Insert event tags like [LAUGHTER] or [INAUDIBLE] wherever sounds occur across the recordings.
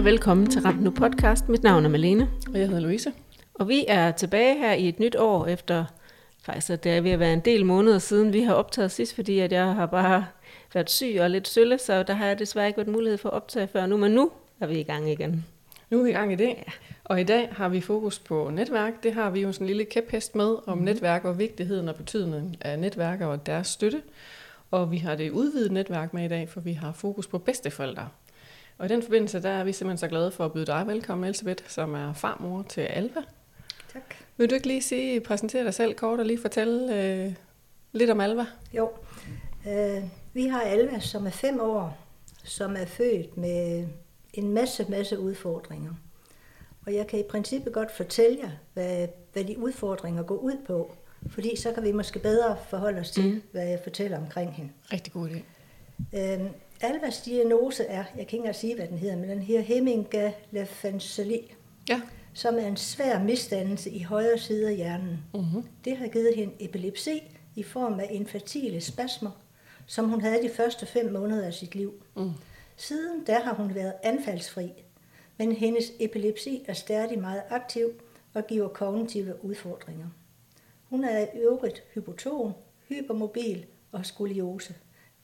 Og velkommen til Ramt Nu podcast. Mit navn er Malene. Og jeg hedder Louise. Og vi er tilbage her i et nyt år efter, faktisk at det er ved at være en del måneder siden, vi har optaget sidst, fordi at jeg har bare været syg og lidt sølle, så der har jeg desværre ikke været mulighed for at optage før nu, men nu er vi i gang igen. Nu er vi i gang i det. Ja. Og i dag har vi fokus på netværk. Det har vi jo sådan en lille kæphest med om mm. netværk og vigtigheden og betydningen af netværk og deres støtte. Og vi har det udvidet netværk med i dag, for vi har fokus på bedsteforældre. Og i den forbindelse, der er vi simpelthen så glade for at byde dig velkommen, Elisabeth, som er farmor til Alva. Tak. Vil du ikke lige sige, præsentere dig selv kort og lige fortælle øh, lidt om Alva? Jo. Øh, vi har Alva, som er fem år, som er født med en masse, masse udfordringer. Og jeg kan i princippet godt fortælle jer, hvad, hvad de udfordringer går ud på. Fordi så kan vi måske bedre forholde os til, mm. hvad jeg fortæller omkring hende. Rigtig god idé. Øh, Alvas diagnose er, jeg kan ikke engang sige, hvad den hedder, men den her hemingalafanceli, Ja. som er en svær misdannelse i højre side af hjernen. Mm-hmm. Det har givet hende epilepsi i form af infertile spasmer, som hun havde de første fem måneder af sit liv. Mm. Siden da har hun været anfaldsfri, men hendes epilepsi er stadig meget aktiv og giver kognitive udfordringer. Hun er i øvrigt hypoton, hypermobil og skoliose,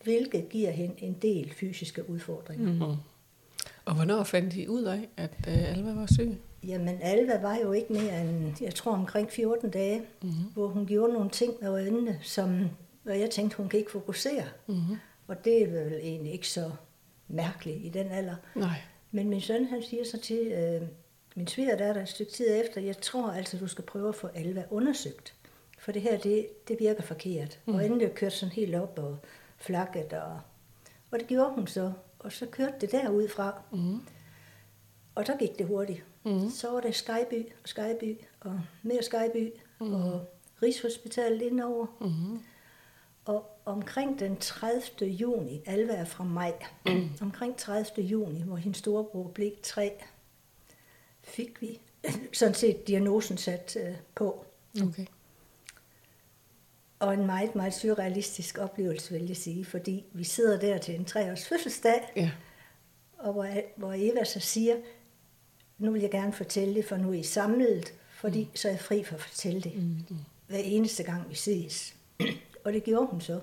hvilket giver hende en del fysiske udfordringer. Mm. Og hvornår fandt I ud af, at øh, Alva var syg? Jamen, Alva var jo ikke mere end, jeg tror, omkring 14 dage, Mm-hmm. hvor hun gjorde nogle ting med øjnene, som hvor jeg tænkte, hun kan ikke fokusere. Mm-hmm. Og det er vel egentlig ikke så mærkeligt i den alder. Nej. Men min søn, han siger så til øh, min svigerdatter et stykke tid efter, jeg tror altså, du skal prøve at få Alva undersøgt. For det her, det, det virker forkert. Mm. Og inden det kørte sådan helt op og flakket. Og, og det gjorde hun så. Og så kørte det derud fra. Mm-hmm. Og der gik det hurtigt. Mhm. Så var det Skyby og Skyby og mere Skyby mm. og Rigshospitalet indover. Mm-hmm. Og omkring den 30. juni, Alva er fra maj, mm. omkring 30. juni, hvor hendes storebror blev tre, fik vi sådan set diagnosen sat øh, på. Okay. Og en meget, meget surrealistisk oplevelse, vil jeg sige, fordi vi sidder der til en treårs fødselsdag, Ja. og hvor, hvor Eva så siger, nu vil jeg gerne fortælle det, for nu er I samlet, fordi mm. så er jeg fri for at fortælle det, mm. hver eneste gang vi ses. [CLEARS THROAT] og det gjorde hun så.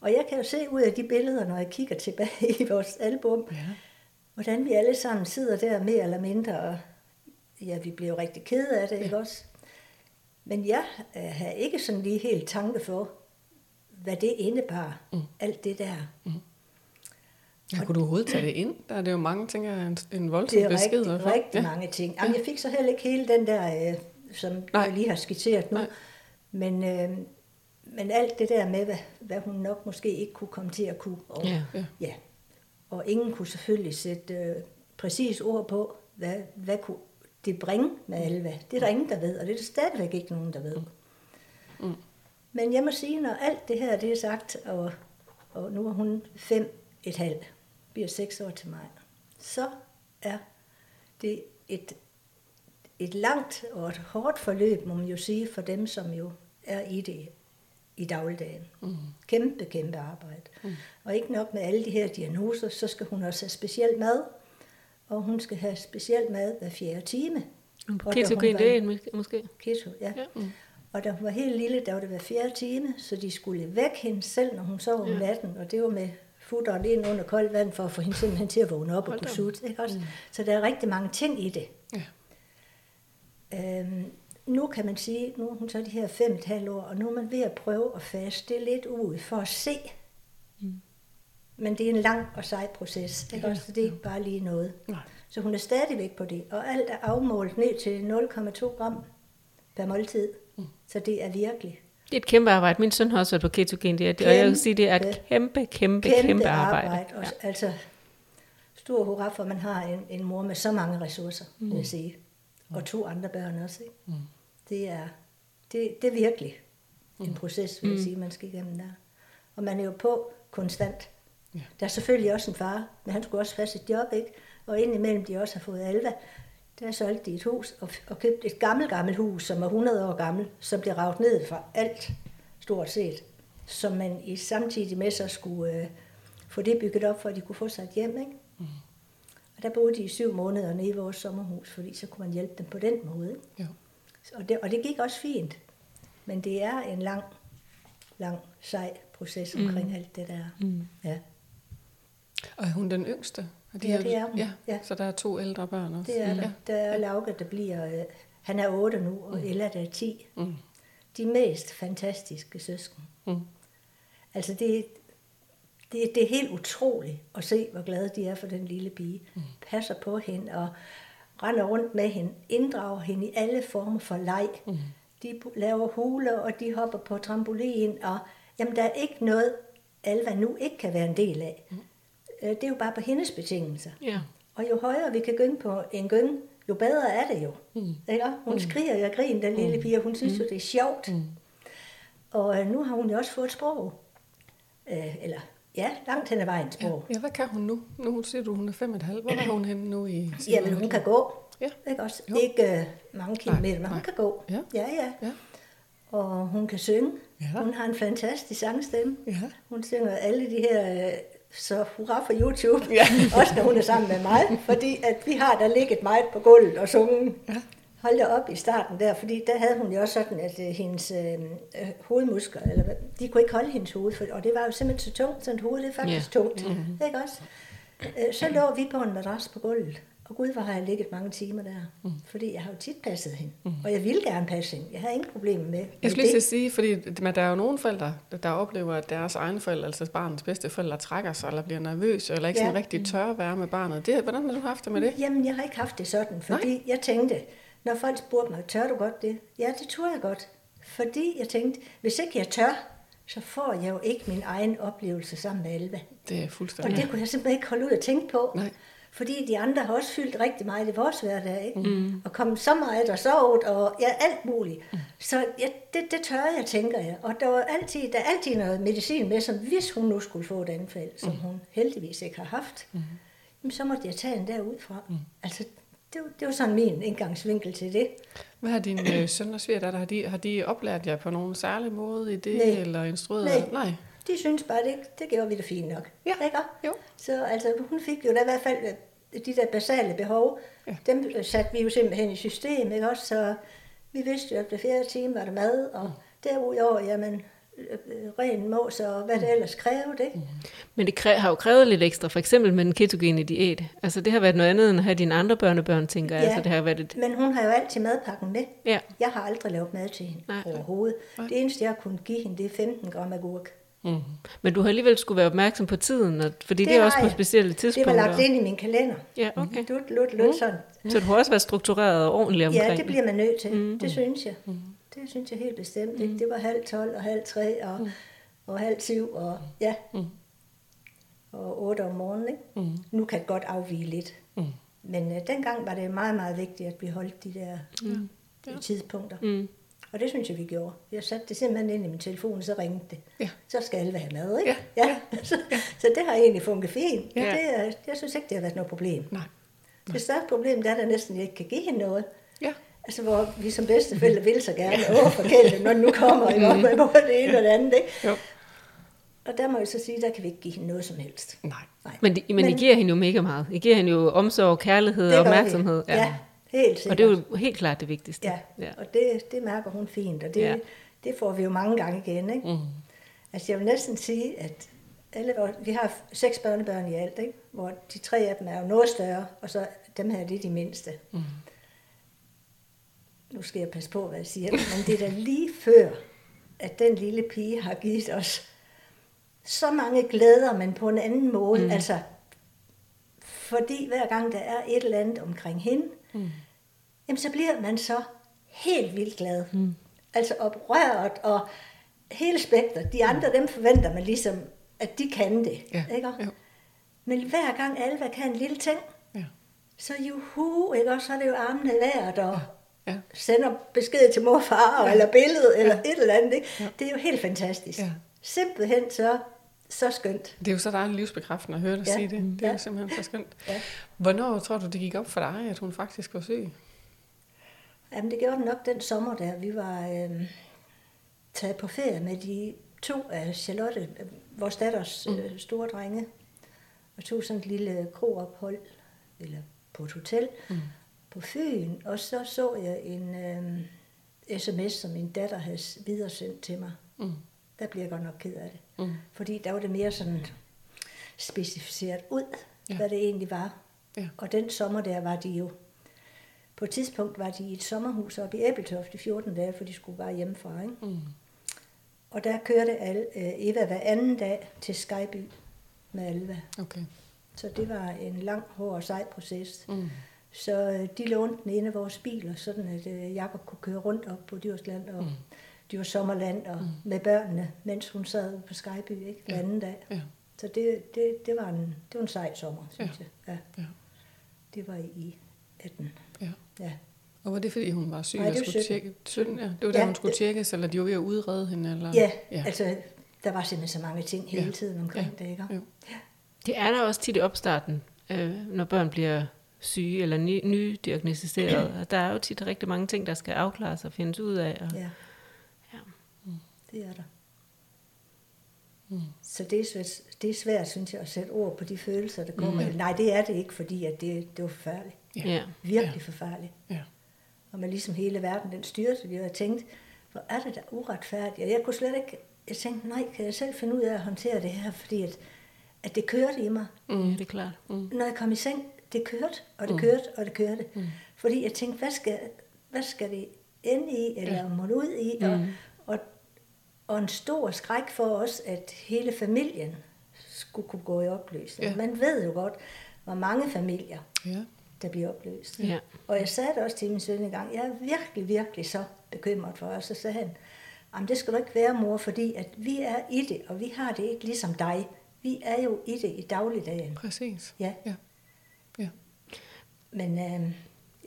Og jeg kan jo se ud af de billeder, når jeg kigger tilbage [LAUGHS] i vores album, Ja. hvordan vi alle sammen sidder der mere eller mindre, og ja, vi bliver jo rigtig kede af det, ikke også? Men jeg øh, har ikke sådan lige helt tanke for, hvad det indebar, mm. alt det der. Ja, kunne du overhovedet tage det ind? Der er det jo mange, jeg, en, en voldsom Det er besked. rigtig, rigtig ja. mange ting. Jamen, jeg fik så heller ikke hele den der, øh, som Nej. jeg lige har skitseret nu. Nej. Men, øh, men alt det der med, hvad, hvad hun nok måske ikke kunne komme til at kunne. Og, Ja. Ja. ja. og ingen kunne selvfølgelig sætte øh, præcis ord på, hvad, hvad kunne det bringe med Alva. Det er der ingen, der ved, og det er der stadigvæk ikke nogen, der ved. Mm. Men jeg må sige, når alt det her det er sagt, og, og nu er hun fem et halvt, bliver seks år til mig, så er det et, et langt og et hårdt forløb, må man jo sige, for dem, som jo er i det i dagligdagen. Mm. Kæmpe, kæmpe arbejde. Mm. Og ikke nok med alle de her diagnoser, så skal hun også have speciel mad, og hun skal have speciel mad hver fjerde time. Hun Ketogen, var- det er en- måske. Keto, ja. Ja. ja. Og da hun var helt lille, der var det hver fjerde time, så de skulle væk hende selv, når hun sov om Ja. natten, og det var med futteren ind under koldt vand, for at få hende simpelthen til at vågne op Hold og kunne sutte. Ikke også? Så der er rigtig mange ting i det. Ja. Øhm, nu kan man sige, nu er hun så de her fem et halvt år, og nu er man ved at prøve at faste det lidt ud for at se. Mm. Men det er en lang og sej proces, ikke Ja. også? Så det er ikke bare lige noget. Nej. Så hun er stadigvæk på det, og alt er afmålt ned til 0,2 gram per måltid. Mm. Så det er virkelig Det er et kæmpe arbejde. Min søn har også været på ketogen, det er, det, og jeg vil sige, det er et Kæmpe, kæmpe, kæmpe, kæmpe, kæmpe arbejde. arbejde. Og, Altså, stor hurra for, at man har en, en mor med så mange ressourcer, mm. vil jeg sige. Og to andre børn også. Ikke? Mm. Det, er, det, det er virkelig en proces, vil jeg sige, man skal igennem der. Og man er jo på konstant. Ja. Der er selvfølgelig også en far, men han skulle også have sit job, ikke? Og indimellem de også har fået alva, der solgte de et hus og, og købte et gammelt, gammelt hus, som er 100 år gammel, som blev ravet ned fra alt, stort set. Som man i samtidig med sig skulle øh, få det bygget op, for at de kunne få sig et hjem, ikke? Mm. Og der boede de i syv måneder nede i vores sommerhus, fordi så kunne man hjælpe dem på den måde. Ja. Og det, og det gik også fint. Men det er en lang, lang, sej proces omkring mm. alt det der. Mm. Ja. Og er hun den yngste? Og Ja, det er hun. Ja, Ja. så der er to ældre børn også? Det er der. Ja. Der er Lauke, der bliver... Øh, han er 8 nu, og Ella, der er 10. Mm. De mest fantastiske søsken. Mm. Altså, det, det, det er helt utroligt at se, hvor glade de er for den lille pige. Mm. Passer på hende og render rundt med hende. Inddrager hende i alle former for leg. Mm. De laver huler, og de hopper på trampolin. Og, jamen, der er ikke noget, Alva nu ikke kan være en del af. Mm. Det er jo bare på hendes betingelser. Ja. Og jo højere vi kan gynge på en gynge, jo bedre er det jo. Mm. Ikke? Hun mm. skriger jo af grin, den lille pige, og hun synes jo, det er sjovt. Mm. Og øh, nu har hun jo også fået et sprog. Øh, eller, ja, langt hen ad vejen sprog. Ja, hvad kan hun nu? Nu siger du, hun er fem og et halvt. Hvor er hun henne nu i sin Jamen, hun kan gå. Ja. Ikke, også? Jo. ikke øh, mange kilometer, men nej. hun kan gå. Ja. ja, ja. Ja. Og hun kan synge. Ja. Hun har en fantastisk sangstemme. Ja. Hun synger alle de her, øh, så hurra for YouTube. Ja. [LAUGHS] Også når hun er sammen med mig. Fordi at vi har der ligget meget på gulvet og sunget. Ja. Hold da op i starten der, fordi der havde hun jo også sådan, at øh, hendes øh, øh, hovedmuskler, eller de kunne ikke holde hendes hoved, for, og det var jo simpelthen så tungt, så et hoved det er faktisk Ja. tungt. Mm-hmm. Ikke også? Øh, så lå vi på en madras på gulvet, og gud, hvor har jeg ligget mange timer der. Mm. Fordi jeg har jo tit passet hende, mm. og jeg ville gerne passe hende. Jeg har ingen problemer med, med Jeg skulle lige til at det. sige, fordi men der er jo nogle forældre, der oplever, at deres egne forældre, altså barnets bedste forældre, trækker sig, eller bliver nervøse, eller ikke Ja. sådan rigtig tør at være med barnet. Det, hvordan har du haft det med det? Jamen, jeg har ikke haft det sådan, fordi Nej. jeg tænkte, når folk spurgte mig, tør du godt det? Ja, det tror jeg godt. Fordi jeg tænkte, hvis ikke jeg tør, så får jeg jo ikke min egen oplevelse sammen med Alva. Det er Og fuldstændig. det kunne jeg simpelthen ikke holde ud at tænke på. Nej. Fordi de andre har også fyldt rigtig meget i vores hverdag, ikke? Mm. Og kommet så meget og sovet, og ja, alt muligt. Mm. Så ja, det, det tør jeg, tænker jeg. Og der var altid, der er altid noget medicin med, som hvis hun nu skulle få et anfald, som hun heldigvis ikke har haft, mm. jamen, så måtte jeg tage den derud fra. Mm. Altså, det, var- det var sådan min indgangsvinkel til det. Hvad har din øh, søn og svigerdatter, har de, har de oplært jer på nogen særlig måde i det, Nej. eller instrueret? Nej. Nej. De synes bare, det, det gjorde vi da fint nok. Ja. Ikke? Jo. Så altså, hun fik jo da i hvert fald øh, de der basale behov, Ja. dem øh, satte vi jo simpelthen i system, ikke også? Så vi vidste jo, at hver fjerde time var der mad, og derudover, jamen, øh, ren mås og hvad det ellers krævede, ikke? Men det kræ- har jo krævet lidt ekstra, for eksempel med den ketogene diæt. Altså det har været noget andet end at have dine andre børnebørn, tænker jeg. Ja. Altså det har været et... Men hun har jo altid madpakken med. Ja. Jeg har aldrig lavet mad til hende Nej. overhovedet. Det eneste, jeg har kunnet give hende, det er 15 gram agurk. Mm. Men du har alligevel skulle være opmærksom på tiden, og, fordi det, Det det er også på jeg. specielle Det tidspunkter. var lagt ind i min kalender. Ja, okay. Lut, lut, lut, sådan. Så du har også været struktureret og ordentlig omkring Ja, det bliver man nødt til. Mm. Mm. Det synes jeg. Mm. Det synes jeg helt bestemt. Mm. Det var halv tolv og halv tre og, mm. og halv syv og ja. Mm. Og otte om morgenen, ikke? Mm. Nu kan det godt afvige lidt. Mm. Men øh, dengang var det meget, meget vigtigt, at vi holdt de der mm. Tidspunkter. Mm. Og det synes jeg, vi gjorde. Jeg satte det simpelthen ind i min telefon, og så ringede det. Ja. Så skal alle have mad, ikke? Ja. ja. [LAUGHS] så, så det har egentlig funket fint. Ja. Ja. Det, er- jeg synes ikke, det har været noget problem. Nej. Det største problem det er, at der næsten ikke kan give hende noget. Ja. Altså, hvor vi som bedsteforældre vil så gerne overforkæle, når den nu kommer, ikke? Og med både det ene og det andet, ikke? Jo. Og der må jeg så sige, der kan vi ikke give hende noget som helst. Nej. Nej. Men, men, men I giver hende jo mega meget. I giver hende jo omsorg, kærlighed og opmærksomhed. Ja, helt sikkert. Og det er jo helt klart det vigtigste. Ja, ja. og det, det mærker hun fint, og det, Ja. det får vi jo mange gange igen, ikke? Mm. Altså, jeg vil næsten sige, at alle vi har seks børnebørn i alt, ikke? hvor de tre af dem er jo noget større, og så dem her, det er de mindste. Mm. Nu skal jeg passe på, hvad jeg siger, men det er da lige før, at den lille pige har givet os så mange glæder, men på en anden måde. Mm. Altså, fordi hver gang der er et eller andet omkring hende, Mm. jamen så bliver man så helt vildt glad. Mm. Altså oprørt og hele spektret. De andre, dem forventer man ligesom, at de kan det. Ja. Ikke? Jo. Men hver gang Alva kan en lille ting, Ja. så juhu, ikke? Og så er det jo armene vejret, og Ja. sender besked til mor og far, Ja. eller billede, eller Ja. et eller andet. Ikke? Ja. Det er jo helt fantastisk. Ja. Simpelthen så, så skønt. Det er jo så dejligt livsbekræftende at høre dig Ja. sige det. Det er Ja. jo simpelthen så skønt. Ja. Hvornår tror du, det gik op for dig, at hun faktisk var syg? Jamen, det gjorde den nok den sommer, der vi var øh, taget på ferie med de to af Charlotte, vores datters øh, store drenge, og tog sådan et lille kroophold eller på et hotel Mm. på Fyn, og så så jeg en øh, sms, som min datter havde videresendt til mig. Mm. Der bliver jeg godt nok ked af det. Mm. Fordi der var det mere sådan specificeret ud, Ja. hvad det egentlig var. Ja. Og den sommer der var de jo, på et tidspunkt var de i et sommerhus oppe i Æbeltoft i 14 dage, for de skulle bare hjemmefra. Ikke? Mm. Og der kørte alle, øh, Eva hver anden dag til Skyby med Alva. Okay. Så det var en lang, hård og sej proces. Mm. Så øh, de lånte den ene af vores biler, sådan at øh, Jakob kunne køre rundt op på Djursland og mm. Djurs Sommerland og mm. med børnene, mens hun sad på Skyby ikke, hver Ja. anden dag. Ja. Så det, det, det, var en, det var en sej sommer, synes Ja. jeg. Ja. Ja. Det var i 18. Ja. Ja. Og var det, fordi hun var syg Nej, og det var skulle 17. tjekke? 17, ja. Det var da Ja, hun skulle det- tjekkes, eller de var ved at udrede hende? Eller? ja, ja. altså der var simpelthen så mange ting hele Ja. tiden omkring Ja. det, ikke? Jo. Det er der også tit i opstarten, øh, når børn bliver syge eller ny, nydiagnostiseret. [CLEARS THROAT] Og der er jo tit rigtig mange ting, der skal afklares og findes ud af. Og, Ja. Ja. Det er der. Mm. Så det er, svært, det er svært, synes jeg, at sætte ord på de følelser, der kommer. Mm. Mm. Nej, det er det ikke, fordi at det, det var forfærdeligt. Ja. ja. Virkelig ja. forfærdeligt. Ja. Og man ligesom hele verden, den styrte, og jeg tænkte, hvor er det da uretfærdigt. Og jeg kunne slet ikke, jeg tænkte, nej, kan jeg selv finde ud af at håndtere det her, fordi at, at det kørte i mig. Mm. det er klart. Mm. Når jeg kom i seng, det kørte, og det kørte, og det kørte. Mm. Fordi jeg tænkte, hvad skal, hvad skal det ende i, eller Ja. ja. munde ud i? Og, Mm. og, og en stor skræk for os, at hele familien skulle kunne gå i opløsning. Ja. Man ved jo godt, hvor mange familier, Ja. der bliver opløst. Ja. Og jeg sagde det også til min søn en gang, jeg er virkelig, virkelig så bekymret for os. Så sagde han, Jamen, det skal du ikke være, mor, fordi at vi er i det, og vi har det ikke ligesom dig. Vi er jo i det i dagligdagen. Præcis. Ja. Ja. Ja. Men øh,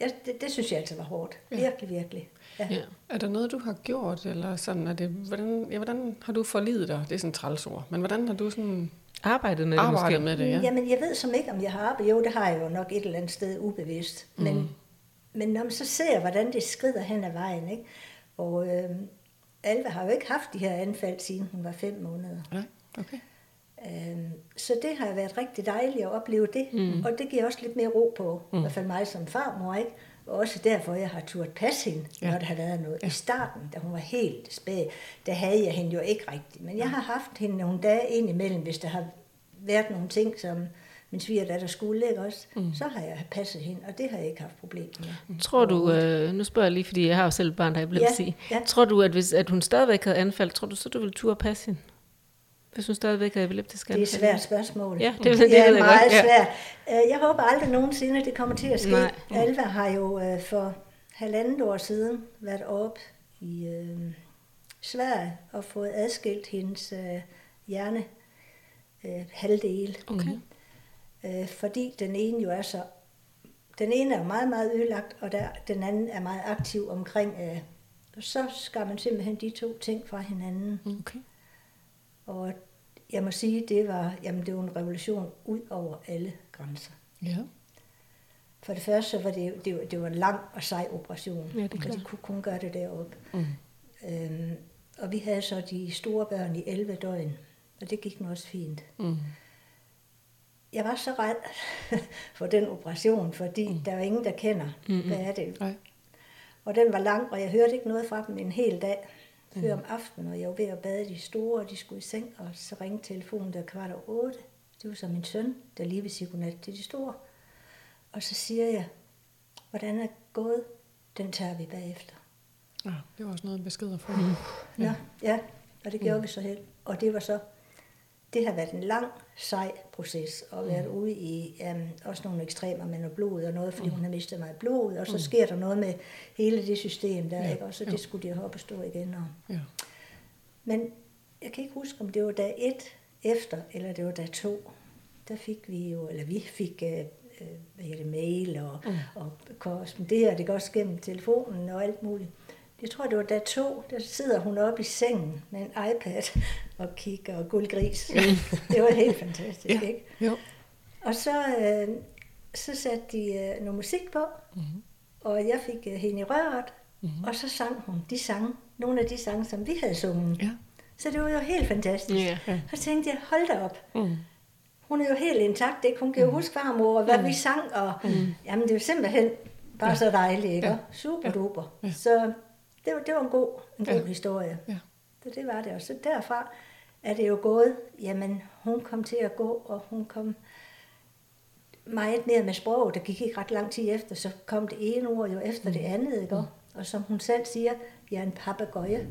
ja, det, det synes jeg altså var hårdt. Ja. Ja. Virkelig, virkelig. Ja. Ja. Er der noget, du har gjort, eller sådan, er det, hvordan, ja, hvordan har du forlidet dig? Det er sådan et trælsord. Men hvordan har du sådan Arbejdet med det arbejdet måske. med det? Ja. Jamen, jeg ved som ikke, om jeg har arbejdet. Jo, det har jeg jo nok et eller andet sted ubevidst. Men, Mm. men når man så ser, hvordan det skrider hen ad vejen, ikke? og øh, Alva har jo ikke haft de her anfald, siden hun var fem måneder. Nej, okay. Øh, så det har været rigtig dejligt at opleve det, mm. og det giver også lidt mere ro på, mm. i hvert fald mig som farmor, ikke? Og også derfor, jeg har turt passe hende, Ja. når der har været noget. Ja. Ja. I starten, da hun var helt spæd, der havde jeg hende jo ikke rigtigt. Men jeg har haft hende nogle dage indimellem, hvis der har været nogle ting, som min svigerdatter skulle, ikke også? Mm. Så har jeg passet hende, og det har jeg ikke haft problemer med. Tror du, øh, nu spørger jeg lige, fordi jeg har jo selv et barn, der er epilepsi. Ja, ja. Tror du, at hvis at hun stadigvæk havde anfald, tror du så, du ville turde passe hende? Hvis hun stadigvæk havde epileptisk Det er anfald? et svært spørgsmål. Ja, det- det det ved er meget godt, svært. Øh, Jeg håber aldrig nogensinde, det kommer til at ske. Nej. Alva har jo øh, for halvandet år siden været op i øh, Sverige og fået adskilt hendes øh, hjerne øh, halvdele. Okay. Øh, fordi den ene jo er så... Den ene er meget, meget ødelagt, og der, den anden er meget aktiv omkring... Øh, så skal man simpelthen de to ting fra hinanden. Okay. Og jeg må sige, det var, jamen det var en revolution ud over alle grænser. Ja. For det første så var det, det, var, det var en lang og sej operation, Ja, det er klart. de kunne kun gøre det deroppe. Mm. Øhm, og vi havde så de store børn i 11 døgn, og det gik nu også fint. Mm. Jeg var så red [LAUGHS] for den operation, fordi mm. der var ingen, der kender, Mm-mm. hvad er det. Nej. Og den var lang, og jeg hørte ikke noget fra dem en hel dag før om aftenen, og jeg var ved at bade de store, og de skulle i seng, og så ringte telefonen der kvart over otte. Det var så min søn, der lige vil sige godnat til de store. Og så siger jeg, hvordan er det gået? Den tager vi bagefter. Ja, det var også noget besked at få. Ja, ja og det gjorde vi så helt. Og det var så, det har været en lang, sej proces, og været ude i um, også nogle ekstremer med noget blod og noget, fordi hun har mistet meget blod, og så sker der noget med hele det system der, Ja, ikke? og så jo. det skulle de have op og stå igen. Og, Ja. men jeg kan ikke huske, om det var dag et efter, eller det var dag to. Der fik vi jo, eller vi fik øh, hvad hedder det, mail og, mm. og korrespondere, det går også gennem telefonen og alt muligt. Jeg tror, det var dag to, der sidder hun oppe i sengen med en iPad og kigger og guldgris. det var helt fantastisk, Ja. ikke? Jo. Og så, øh, så satte de øh, noget musik på, Mm-hmm. og jeg fik øh, hende i røret, Mhm. og så sang hun de sange, nogle af de sange, som vi havde sunget. Ja. Så det var jo helt fantastisk. Ja. Ja. Og så tænkte jeg, hold da op. Mm. hun er jo helt intakt, ikke? Hun kan jo Mm. huske farmor, og hvad vi sang, og jamen, det er jo simpelthen bare så dejligt, ikke? Ja. Ja. Super Ja. duper. Ja. Så det var, det var en god, en god Ja. historie. Ja. Så det var det. Og så derfra er det jo gået, jamen hun kom til at gå, og hun kom meget mere med sprog. Der gik ikke ret lang tid efter, så kom det ene ord jo efter det andet, ikke? Og- Og som hun selv siger, jeg er en papegøje.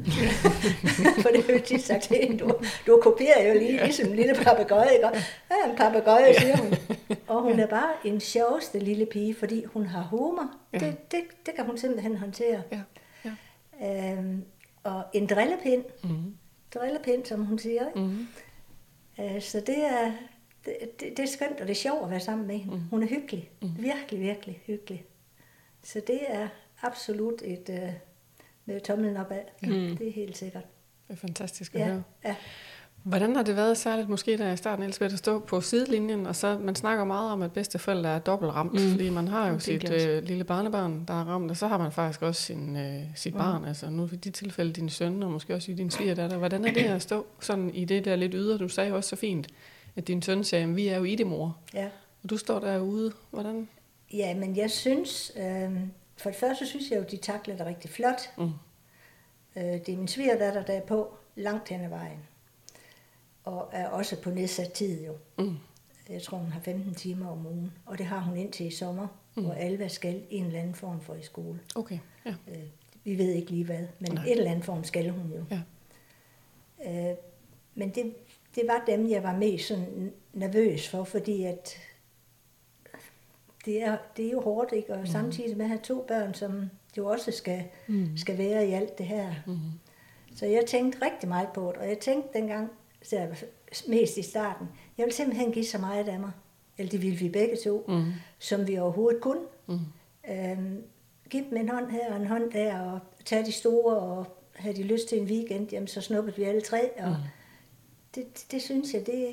[LAUGHS] For det har jo tit sagt til hende, du, du kopierer jo lige ligesom en lille papegøje, ikke? Jeg er en papegøje, siger hun. Og hun er bare en sjoveste lille pige, fordi hun har humor. Ja. Det, det, det kan hun simpelthen håndtere. Ja. Øhm, og en drillepind. Mm. Drillepind, som hun siger. Ikke? Mm. Øh, så det er, det, det, det er skønt, og det er sjovt at være sammen med hende. Mm. Hun er hyggelig. Virkelig, virkelig hyggelig. Så det er absolut et øh, med tommelen opad. Mm. Det er helt sikkert. Det er fantastisk at Ja, høre. ja. Hvordan har det været særligt måske, da jeg i starten elsker at stå på sidelinjen, og så man snakker meget om, at bedsteforældre er dobbelt ramt, mm. Fordi man har jo Det sit øh, lille barnebarn, der er ramt, og så har man faktisk også sin, øh, sit Mm. barn, altså nu i de tilfælde din søn, og måske også i din svigerdatter. Hvordan er det at stå sådan i det der lidt ydre? Du sagde jo også så fint, at din søn sagde, at vi er jo i det, mor. ja. Og du står derude. Hvordan? Ja, men jeg synes, øh, for det første synes jeg jo, de takler det rigtig flot. Mm. Øh, det er min svigerdatter, der er på langt hen ad vejen. Og er også på nedsat tid jo. Mm. Jeg tror, hun har 15 timer om ugen. Og det har hun indtil i sommer, mm. hvor Alva skal i en eller anden form for i skole. Okay, ja. Øh, vi ved ikke lige hvad, men Nej. et eller andet form skal hun jo. Ja. Øh, men det, det var dem, jeg var mest sådan nervøs for, fordi at det er, det er jo hårdt, ikke? Og mm. samtidig med at have to børn, som jo også skal, mm. skal være i alt det her. Mm. Så jeg tænkte rigtig meget på det, og jeg tænkte dengang, mest i starten, jeg ville simpelthen give så meget af mig, eller det ville vi begge to, Mm. som vi overhovedet kunne. Mm. Øhm, give dem en hånd her og en hånd der, og tage de store, og havde de lyst til en weekend, jamen så snuppede vi alle tre, og Mm. det, det, det synes jeg, det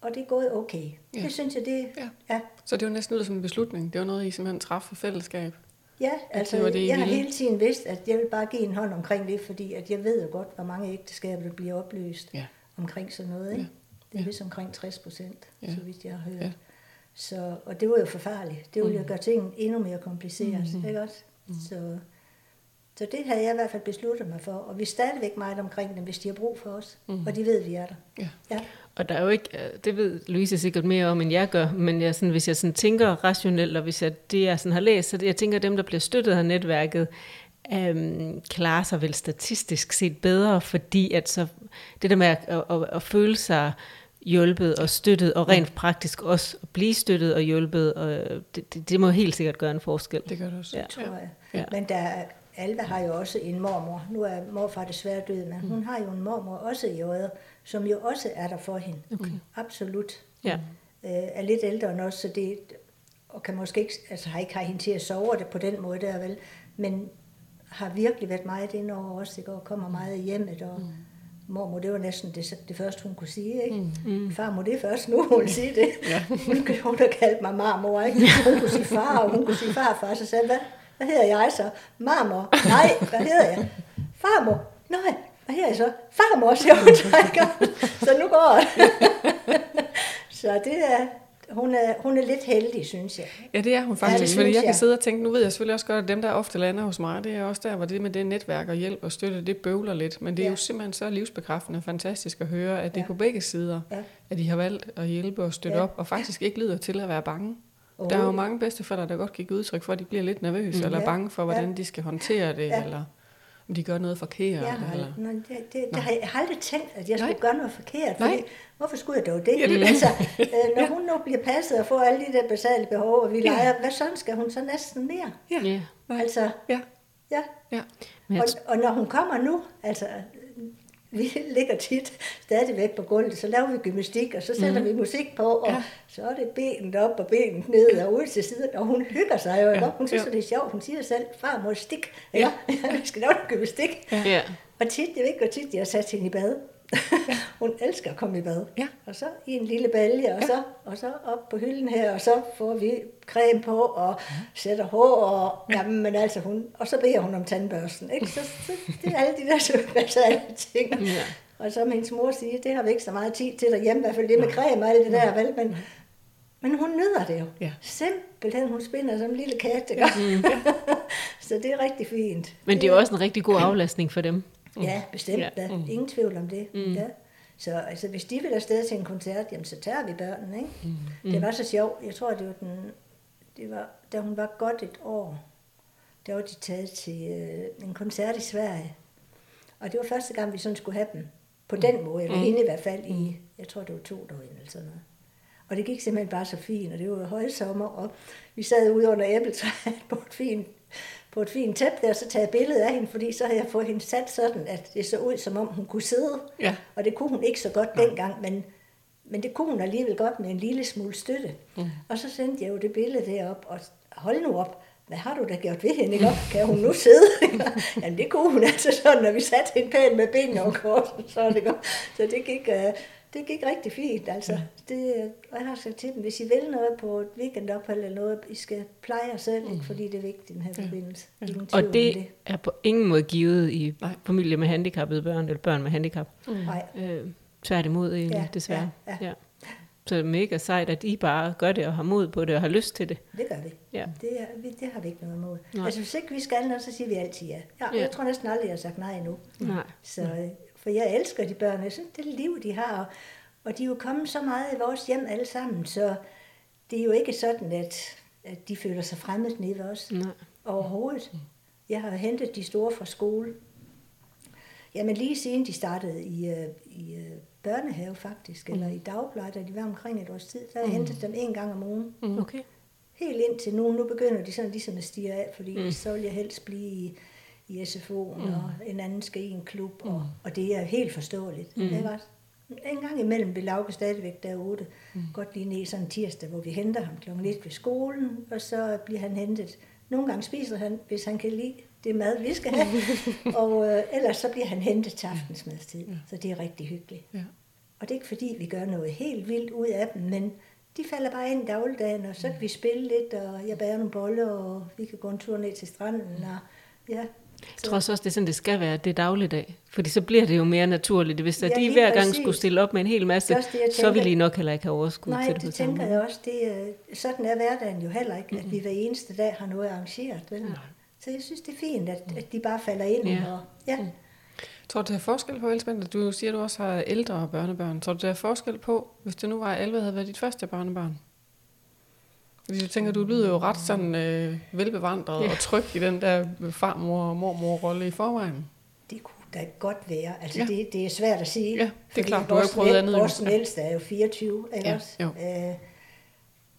og det er gået okay. Ja. Det synes jeg, det Ja. ja. Så det var næsten ud som en beslutning. Det var noget, I simpelthen i fællesskab. Ja, altså, det var det, jeg har hele tiden vidst, at jeg vil bare give en hånd omkring det, fordi at jeg ved jo godt, hvor mange ægteskaber, der bliver opløst Ja. Omkring sådan noget. Ikke? Det er vist omkring 60 procent, Ja. så vidt jeg har hørt. Ja. Så, og det var jo forfærdeligt. Det ville jo Mm. gøre tingene endnu mere kompliceret, Mhm. ikke også? Så, så det har jeg i hvert fald besluttet mig for, og vi er stadigvæk meget omkring dem, hvis de har brug for os, Mhm. og de ved, vi er der. Ja. Ja. Og der er jo ikke, øh, det ved Louise sikkert mere om, end jeg gør, men jeg sådan, hvis jeg sådan tænker rationelt, og hvis jeg, det jeg sådan har læst, så jeg tænker, at dem, der bliver støttet af netværket, øhm, klarer sig vel statistisk set bedre, fordi at så, det der med at, at, at, at føle sig hjulpet og støttet, og rent praktisk også at blive støttet og hjulpet, og det, det, det må helt sikkert gøre en forskel. Det gør det også. Ja. tror jeg. Ja. Men der, er- Alva har jo også en mormor. Nu er morfar desværre død, men hun har jo en mormor også i øjet, som jo også er der for hende. Okay. Absolut. Ja. Øh, er lidt ældre end os, så det, og kan måske ikke, altså har ikke har hende til at sove det på den måde der, vel, men har virkelig været meget inde over os, ikke? og kommer meget i hjemmet, og mormor, det var næsten det, det første, hun kunne sige, ikke? Mm. Farmor, det er først nu, hun vil sige det. [LAUGHS] Ja. Hun, hun har kaldt mig marmor, ikke? Hun kunne sige far, og hun kunne sige farfar, så sagde hvad, hvad hedder jeg så? Marmor. Nej, hvad hedder jeg? Farmor. Nej, hvad hedder jeg så? Farmor, siger hun? Så [LAUGHS] nu går det. [LAUGHS] så det er, hun er, hun er lidt heldig, synes jeg. Ja, det er hun faktisk. Ja, fordi synes jeg kan jeg. sidde og tænke, nu ved jeg selvfølgelig også godt, at dem, der ofte lander hos mig, det er også der, hvor det med det netværk og hjælp og støtte, det bøvler lidt. Men det er Ja. jo simpelthen så livsbekræftende og fantastisk at høre, at det er Ja. på begge sider, Ja. at de har valgt at hjælpe og støtte Ja. op, og faktisk ikke lyder til at være bange. Oh, Der er jo mange bedsteforældre, der godt kan give udtryk for, at de bliver lidt nervøse, Mm. eller Ja. bange for, hvordan Ja. de skal håndtere det, Ja. eller om de gør noget forkert. Jeg har, eller... nej, det, det, det har jeg, har aldrig tænkt, at jeg skulle Nej. gøre noget forkert. Nej. Fordi, hvorfor skulle jeg dog det? Ja, det altså, øh, [LAUGHS] når hun nu bliver passet og får alle de der basale behov, og vi Ja. leger, hvad sådan skal hun så næsten mere? Ja. Ja. Altså, Ja. ja. Ja. Og, og når hun kommer nu, altså, vi [LAUGHS] ligger tit stadigvæk på gulvet, så laver vi gymnastik, og så sætter mm. vi musik på, og Ja. så er det benet op og benet ned og ud til siden, og hun hygger sig jo, Ja. ja. Hun synes, Ja. ja. det er sjovt. Hun siger selv, far må stik, Ja. [LAUGHS] ja. vi skal lave noget gymnastik. Ja. Ja. Og tit, jeg ved ikke, hvor tit jeg har sat hende i bad. [LAUGHS] hun elsker at komme i bad. Ja. Og så i en lille balje, og, Ja. så, og så op på hylden her, og så får vi creme på, og sætter hår, og, ja. jamen, men altså hun, og så beder hun om tandbørsten. Ikke? Så, så, det er alle de der basale ting. Ja. og så hendes mor siger, det har vi ikke så meget tid til derhjemme, i hvert fald det med creme og alt det der, vel? Men, men hun nyder det jo. Ja. Simpelthen, hun spinder som en lille kat. Ja. [LAUGHS] så det er rigtig fint. Men det er jo også en rigtig god aflastning for dem. Ja, bestemt Ja. da. Ingen tvivl om det. Mm. Ja. Så altså, hvis de vil afsted til en koncert, jamen, så tager vi børnene, ikke? Det var så sjovt. Jeg tror, det var den... Det var, da hun var godt et år, der var de taget til øh, en koncert i Sverige. Og det var første gang, vi sådan skulle have dem. På den måde, eller hende i hvert fald i, jeg tror, det var to døgn eller sådan noget. Og det gik simpelthen bare så fint, og det var højsommer, og vi sad ude under æbletræet på et fint, på et fint tæppe der, og så taget billede af hende, fordi så havde jeg fået hende sat sådan, at det så ud, som om hun kunne sidde. Ja. Og det kunne hun ikke så godt dengang, men, men det kunne hun alligevel godt med en lille smule støtte. Mm. Og så sendte jeg jo det billede derop, og hold nu op, hvad har du da gjort ved hende, ikke? op? Kan hun nu sidde? [LAUGHS] Jamen det kunne hun altså sådan, når vi satte hende pænt med benene over kort, så det. Så det gik, uh, det gik rigtig fint, altså. Det, øh, og jeg har sagt til dem, hvis I vil noget på et weekendophold eller noget, I skal pleje jer selv, ikke? fordi det er vigtigt i den her forbindelse. Tvivl Og om det er på ingen måde givet i Nej. familier med handicappede børn, eller børn med handicap. Nej. Øh, tværtimod egentlig, Ja, desværre. ja, ja. Så det er mega sejt, at I bare gør det og har mod på det og har lyst til det. Det gør vi. Ja. Det, er, vi, det har vi ikke noget imod. Nej. Altså hvis ikke vi skal noget, så siger vi altid ja. ja. Ja. Jeg tror næsten aldrig, jeg har sagt nej endnu. Nej. Så, øh, for jeg elsker de børn. Jeg synes, det liv, de har. Og, de er jo kommet så meget i vores hjem alle sammen, så det er jo ikke sådan, at, at de føler sig fremmed nede ved os. Nej. Overhovedet. Jeg har hentet de store fra skole. Jamen lige siden de startede i, øh, i øh, børnehave faktisk, eller i dagpleje, da de var omkring et års tid, der har jeg hentet dem en gang om ugen. Okay. Helt indtil nu. Nu begynder de sådan ligesom at stige af, fordi mm. så vil jeg helst blive i, i SFO'en, mm. og en anden skal i en klub, og, og det er helt forståeligt. Mm. Ikke også? En gang imellem vil Lauke stadigvæk derude. Mm. Godt lige ned sådan en tirsdag, hvor vi henter ham klokken lidt ved skolen, og så bliver han hentet. Nogle gange spiser han, hvis han kan lide det mad, vi skal have, [LAUGHS] og øh, ellers så bliver han hentet til aftensmadstid. Så det er rigtig hyggeligt. Ja. Og det er ikke fordi, vi gør noget helt vildt ud af dem, men de falder bare ind i dagligdagen, og så kan vi spille lidt, og jeg bærer nogle boller, og vi kan gå en tur ned til stranden. Og, ja. Jeg tror også, det er sådan, det skal være, det er dagligdag. Fordi så bliver det jo mere naturligt. Hvis Ja, de hver gang præcis. skulle stille op med en hel masse, Det er det, jeg så vil tænker. de nok heller ikke have overskud Nej, til det det på samme tænker jeg også. Det, er- sådan er hverdagen jo heller ikke, at vi hver eneste dag har noget arrangeret. Vel? Så jeg synes, det er fint, at, at de bare falder ind. Ja. Og, ja. Tror du, der er forskel på, Elsbeth? Du siger, at du også har ældre børnebørn. Tror du, der er forskel på, hvis det nu var 11, havde været dit første børnebørn? Fordi du tænker, du lyder jo ret sådan øh, velbevandret Ja. og tryg i den der farmor- og mormor-rolle i forvejen. Det kunne da godt være. Altså, Ja. det, det er svært at sige. Ja, det er fordi klart. Du har jo vores prøvet andet. Vores ældste er jo 24, ikke Ja, også? jo. Øh,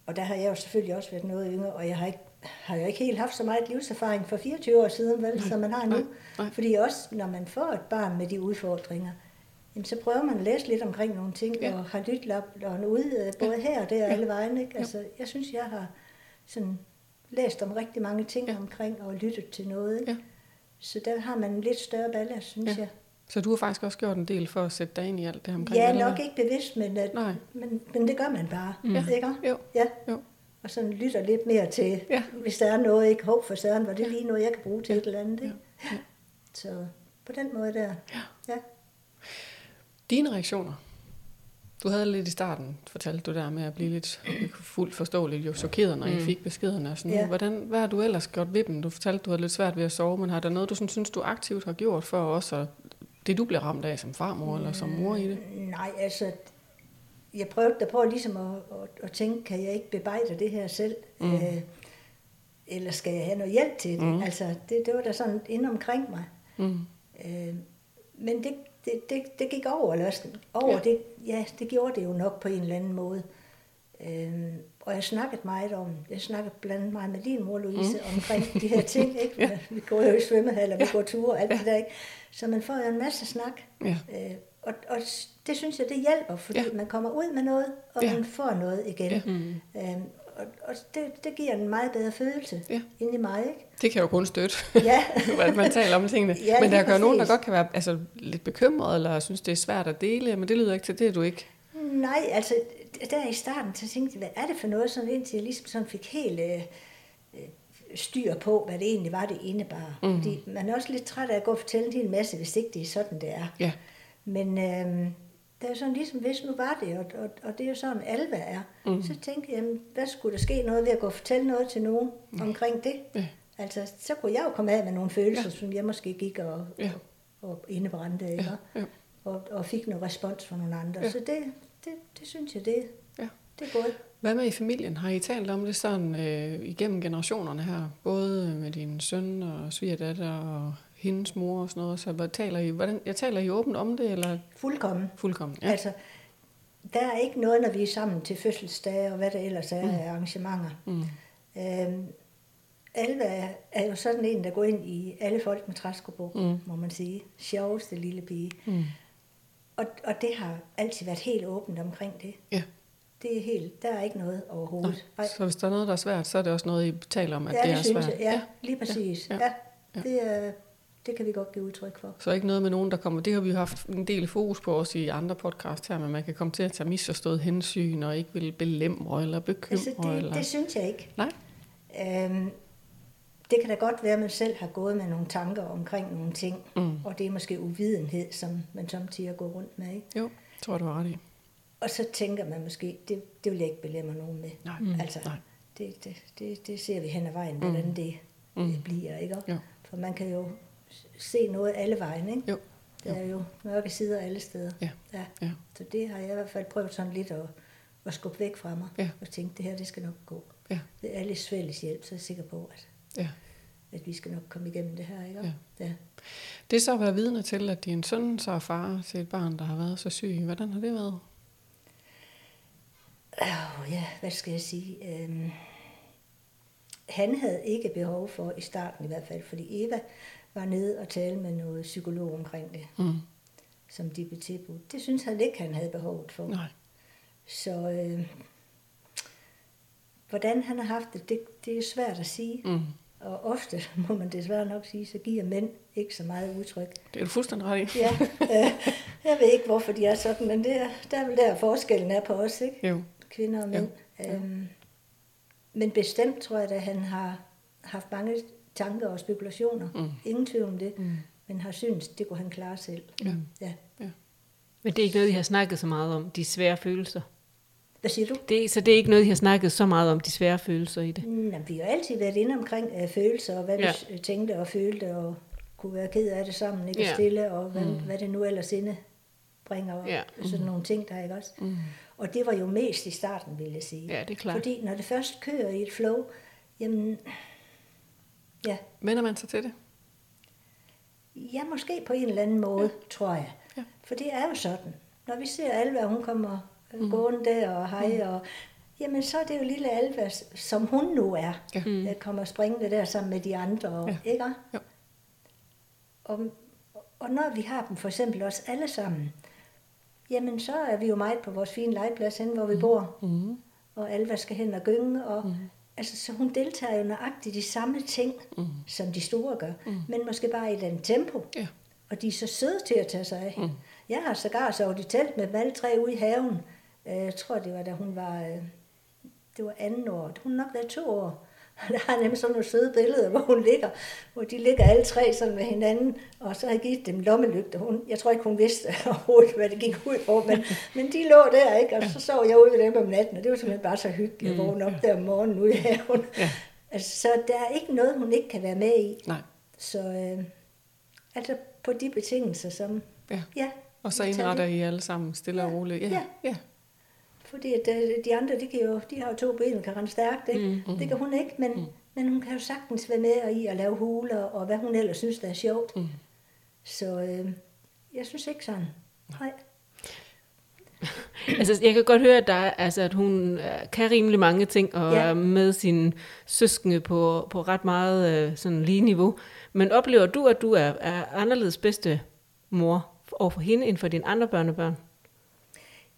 og der har jeg jo selvfølgelig også været noget yngre, og jeg har, ikke, har jo ikke helt haft så meget livserfaring for 24 år siden, vel, som man har nu. nej, nej. Fordi også, når man får et barn med de udfordringer, jamen, så prøver man at læse lidt omkring nogle ting, Ja. ja. og har lyttet ud, øh, både her og der og Ja. alle vejen. Ikke? Altså, jeg synes, jeg har sådan læst om rigtig mange ting Ja. ja. omkring, og lyttet til noget. Ikke? Ja. Så der har man en lidt større ballast, synes Ja. jeg. Så du har faktisk også gjort en del for at sætte dig ind i alt det her omkring Ja, nok ikke bevidst, men, at, Nej. men, men det gør man bare. Ja. Ikke? Jo. Ja. Jo. Og sådan lytter lidt mere til, Ja. hvis der er noget, ikke håb for søren, var det lige noget, jeg kan bruge til et eller andet. Ikke? Så på den måde der. Ja. Dine reaktioner? Du havde lidt i starten, fortalte du der med at blive lidt fuldt forståeligt, jo chokeret, når I fik beskederne og sådan Ja. Hvordan, hvad har du ellers gjort ved dem? Du fortalte, du havde lidt svært ved at sove, men har der noget, du sådan, synes, du aktivt har gjort for også at, det, du bliver ramt af som farmor eller som mor i det? Nej, altså, jeg prøvede der på ligesom at, at, at tænke, kan jeg ikke bebrejde det her selv? Mm. Øh, eller skal jeg have noget hjælp til det? Mm. Altså, det, det var da sådan inde omkring mig. Mm. Øh, men det, det, det, det gik over, eller over Ja. det, ja, det gjorde det jo nok på en eller anden måde. Øh, og jeg snakkede meget om, jeg snakkede blandt andet meget med din mor, Louise, mm. omkring de her ting, [LAUGHS] ikke? ja. Vi går jo i svømmehaller, vi går ture og alt ja. det der, ikke? Så man får jo en masse snak. Ja. Øh, og, og det synes jeg, det hjælper, fordi Ja. man kommer ud med noget, og Ja. man får noget igen. Ja. Ja. Øhm, og og det, det giver en meget bedre følelse Ja. inde i mig, ikke? Det kan jo kun støtte, [LAUGHS] Ja. [LAUGHS] at man taler om tingene. Ja, men der kan jo nogen, der godt kan være altså, lidt bekymret, eller synes, det er svært at dele, men det lyder ikke til, det er du ikke. Nej, altså der i starten, så tænkte jeg, hvad er det for noget, sådan indtil jeg ligesom sådan fik helt øh, øh, styr på, hvad det egentlig var, det indebar. Mm. Fordi man er også lidt træt af at gå og fortælle en hel masse, hvis ikke det er sådan, det er. Ja. Men øh, det er sådan ligesom, hvis nu var det, og, og, og det er jo sådan, Alva er, mm. så tænkte jeg, jamen, hvad skulle der ske noget ved at gå og fortælle noget til nogen mm. omkring det? Ja. Altså, så kunne jeg jo komme af med nogle følelser, Ja. som jeg måske gik og, Ja. og, og indebrændte, ikke? Ja, ja. Og, og fik noget respons fra nogle andre. Ja. Så det, det, det synes jeg, det, Ja. det er godt. Hvad med i familien? Har I talt om det sådan øh, igennem generationerne her? Både med din søn og svigerdatter og hendes mor og sådan noget. Så hvad taler I, hvordan, jeg taler I åbent om det, eller Fuldkommen. fuldkommen? Ja. Altså, der er ikke noget, når vi er sammen til fødselsdage og hvad der ellers er af arrangementer. Mm. Øhm, Alva er, er jo sådan en, der går ind i alle folk med træskobo, Mm. mm. må man sige. Sjoveste lille pige. Mm. Og, og det har altid været helt åbent omkring det. Ja. Det er helt, der er ikke noget overhovedet. Nej. så hvis der er noget, der er svært, så er det også noget, I taler om, at ja, det, det, er synes svært? jeg. Ja, lige præcis. Ja, Ja, ja, ja, ja. Det, er, det kan vi godt give udtryk for. Så ikke noget med nogen, der kommer... Det har vi jo haft en del fokus på også i andre podcast her, men man kan komme til at tage misforstået hensyn og ikke vil belemre eller bekymre. Altså, det, eller... det synes jeg ikke. Nej? Øhm, det kan da godt være, at man selv har gået med nogle tanker omkring nogle ting, Mm. og det er måske uvidenhed, som man samtidig går rundt med. Ikke? Jo, tror du har ret i. Og så tænker man måske, det, det vil jeg ikke belemre nogen med. Nej, Mm. Altså, nej. det, det, det, det ser vi hen ad vejen, hvordan det Mm. mm. bliver. Ikke? Jo. For man kan jo se noget alle vejen. Ikke? Jo. Der er jo mørke sider alle steder. Ja. Ja. Ja. Så det har jeg i hvert fald prøvet sådan lidt at, at skubbe væk fra mig. Ja. Og tænke, det her det skal nok gå. Ja. Det er alles fælles hjælp, så er jeg sikker på, at, Ja. at vi skal nok komme igennem det her. Ikke? Ja. Ja. Det er så at være vidne til, at din søn så er far til et barn, der har været så syg. Hvordan har det været? Oh, ja, hvad skal jeg sige? Øhm, han havde ikke behov for, i starten i hvert fald, fordi Eva var nede og tale med noget psykolog omkring det, Mm. som de blev tilbudt. Det synes han ikke, han havde behovet for. Nej. Så øh, hvordan han har haft det, det, det er svært at sige. Mm. Og ofte, [LAUGHS] må man desværre nok sige, så giver mænd ikke så meget udtryk. Det er du fuldstændig ret i. Ja, øh, jeg ved ikke, hvorfor de er sådan, men det er, der er vel der forskellen er på os, ikke? Jo. kvinder og mænd. Ja. Øhm, men bestemt tror jeg, at han har haft mange tanker og spekulationer. Mm. Ingen tvivl om det. Mm. Men har syntes, det kunne han klare selv. Ja. Ja. Men det er ikke noget, I har snakket så meget om, de svære følelser. Hvad siger du? Det, så det er ikke noget, I har snakket så meget om, de svære følelser i det. Mm, jamen, vi har altid været inde omkring øh, følelser, og hvad Ja. vi tænkte og følte, og kunne være ked af det sammen, ikke? Ja. Ja. stille, og hvad, Mm. mm. hvad det nu ellers inde bringer. Og Ja. sådan nogle ting, der ikke også. Mm. Og det var jo mest i starten, vil jeg sige. Ja, det er klart. Fordi når det først kører i et flow, jamen, ja, Vender man sig til det? Ja, måske på en eller anden måde, ja. tror jeg. Ja. For det er jo sådan. Når vi ser Alva, hun kommer mm. gående der og hej, mm. og jamen så er det jo lille Alva, som hun nu er, Ja. mm. der kommer springende der sammen med de andre, og, Ja. ja. ikke? Jo. Og, og når vi har dem for eksempel også alle sammen, jamen så er vi jo meget på vores fine legeplads hen, hvor vi bor, Mm. og Alva skal hen og gynge, og Mm. altså, så hun deltager jo nøjagtigt i de samme ting, Mm. som de store gør, Mm. men måske bare i den tempo. Ja. Og de er så søde til at tage sig af. Mm. Jeg har sågar sovet i telt med dem alle tre ude i haven. Øh, Jeg tror, det var da hun var, øh, det var anden år. Hun nok været to år. Og [LAUGHS] der har nemlig sådan nogle søde billeder, hvor hun ligger, hvor de ligger alle tre sådan med hinanden, og så har jeg givet dem lommelygter. Hun, jeg tror ikke, hun vidste [LAUGHS] overhovedet, hvad det gik ud på, men, [LAUGHS] men de lå der, ikke? og så sov jeg ude ved dem om natten, og det var simpelthen bare så hyggeligt at vågne op der om morgenen ude i haven. Mm. Ja. Altså, så der er ikke noget, hun ikke kan være med i. Nej. Så øh, altså på de betingelser, som... Ja. Ja, Og så indretter I alle sammen stille og Ja. roligt. Ja. Ja. ja. Fordi at, øh, de andre, de, kan jo, de har jo to ben kan rende stærkt, ikke? Mm. Det kan hun ikke, men, Mm. men hun kan jo sagtens være med og i at lave huler, og hvad hun ellers synes, der er sjovt. Mm. Så øh, jeg synes ikke sådan. Nej. [LAUGHS] Altså, jeg kan godt høre, at, der, er- altså, at hun øh, kan rimelig mange ting, og Ja. er med sine søskende på, på ret meget øh, sådan lige niveau. Men oplever du, at du er, er anderledes bedste mor over for hende, end for dine andre børnebørn?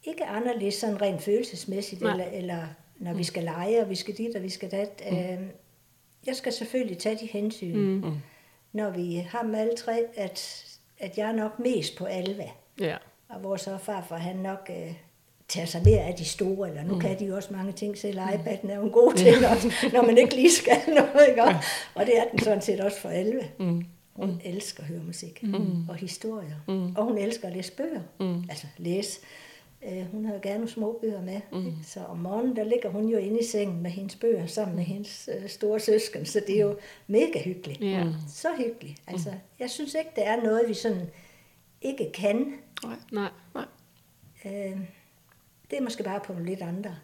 Ikke anderledes sådan rent følelsesmæssigt, Nej. eller, eller når vi skal lege, og vi skal dit, og vi skal dat. Mm. Øh, jeg skal selvfølgelig tage de hensyn, Mm. Mm. når vi har dem alle tre, at, at jeg er nok mest på Alva. Ja. Og hvor så farfar, han nok øh, tager sig mere af de store, eller nu mm. kan de jo også mange ting selv. iPad'en er jo en god ting, også, når man ikke lige skal [LAUGHS] noget, ikke? Og, og det er den sådan set også for 11. Mm. Hun mm. elsker at høre musik mm. og historier. Mm. Og hun elsker at læse bøger. Mm. Altså læse. Øh, hun har jo gerne små bøger med. Mm. Så om morgenen, der ligger hun jo inde i sengen med hendes bøger sammen med hendes øh, store søsken. Så det er jo mega hyggeligt. Ja. Så hyggeligt. Altså, jeg synes ikke, det er noget, vi sådan ikke kan. Nej. Nej. Nej. Øh, det er måske bare på nogle lidt andre.